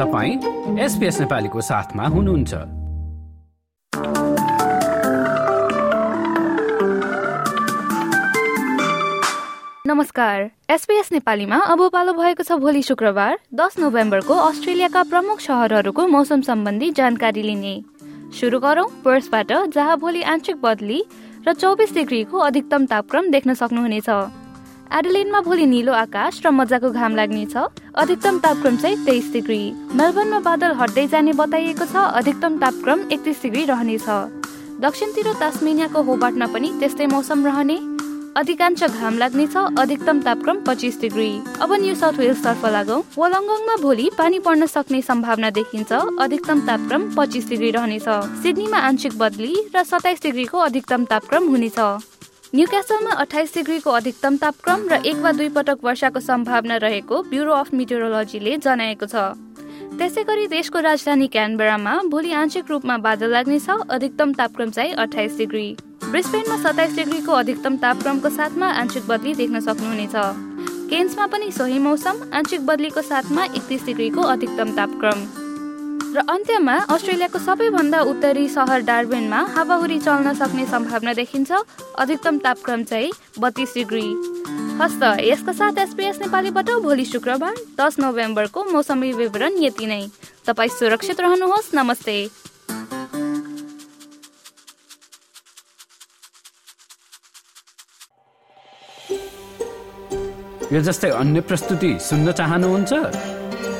तपाईँ एसपिएस नेपालीको साथमा हुनुहुन्छ। नमस्कार। एसपीएस नेपालीमा अब पालो भएको छ भोलि शुक्रबार दस नोभेम्बरको अस्ट्रेलियाका प्रमुख सहरहरूको मौसम सम्बन्धी जानकारी लिने। सुरु गरौँ पर्सबाट जहाँ भोलि आंशिक बदली र चौबिस डिग्रीको अधिकतम तापक्रम देख्न सक्नुहुनेछ। एडलेनमा भोलि निलो आकाश र मजाको घाम लाग्नेछ अधिकतम तापक्रम चाहिँ तेइस डिग्री। मेलबर्नमा बादल हट्दै जाने बताइएको छ अधिकतम तापक्रम एकतिस डिग्री रहनेछ। दक्षिणतिर तास्मेनियाको होबाटमा पनि त्यस्तै मौसम रहने। अधिकांश घाम लाग्नेछ अधिकतम तापक्रम पच्चिस डिग्री। अब न्यू साउथ वेल्स तर्फ लागौँ भोलि पानी पर्न सक्ने सम्भावना देखिन्छ अधिकतम तापक्रम पच्चिस डिग्री रहनेछ। सिडनीमा आंशिक बदली र सताइस डिग्रीको अधिकतम तापक्रम हुनेछ। न्युक्यासलमा अठाइस डिग्रीको अधिकतम तापक्रम र एक वा दुई पटक वर्षाको सम्भावना रहेको ब्युरो अफ मिटेरोलोजीले जनाएको छ। त्यसै गरी देशको राजधानी क्यानबेरामा भोलि आंशिक रूपमा बादल लाग्नेछ अधिकतम तापक्रम चाहिँ अठाइस डिग्री। ब्रिस्बेनमा सत्ताइस डिग्रीको अधिकतम तापक्रमको साथमा आंशिक बदली देख्न सक्नुहुनेछ। केन्समा पनि सोही मौसम आंशिक बदलीको साथमा एकतिस डिग्रीको अधिकतम तापक्रम। र अन्त्यमा अस्ट्रेलियाको सबैभन्दा उत्तरी सहर डार्बिनमा हावाहुरी चल्न सक्ने सम्भावना देखिन्छ। अधिकतम तापक्रम चाहिँ बत्तीस डिग्री। हस्त यसका साथ एसपिएस नेपालीबाट भोलि शुक्रबार दस नोभेम्बरको मौसमी विवरण यति नै। तपाईँ सुरक्षित रहनुहोस्। नमस्ते। यो जस्तै अन्य प्रस्तुति सुन्न चाहनुहुन्छ?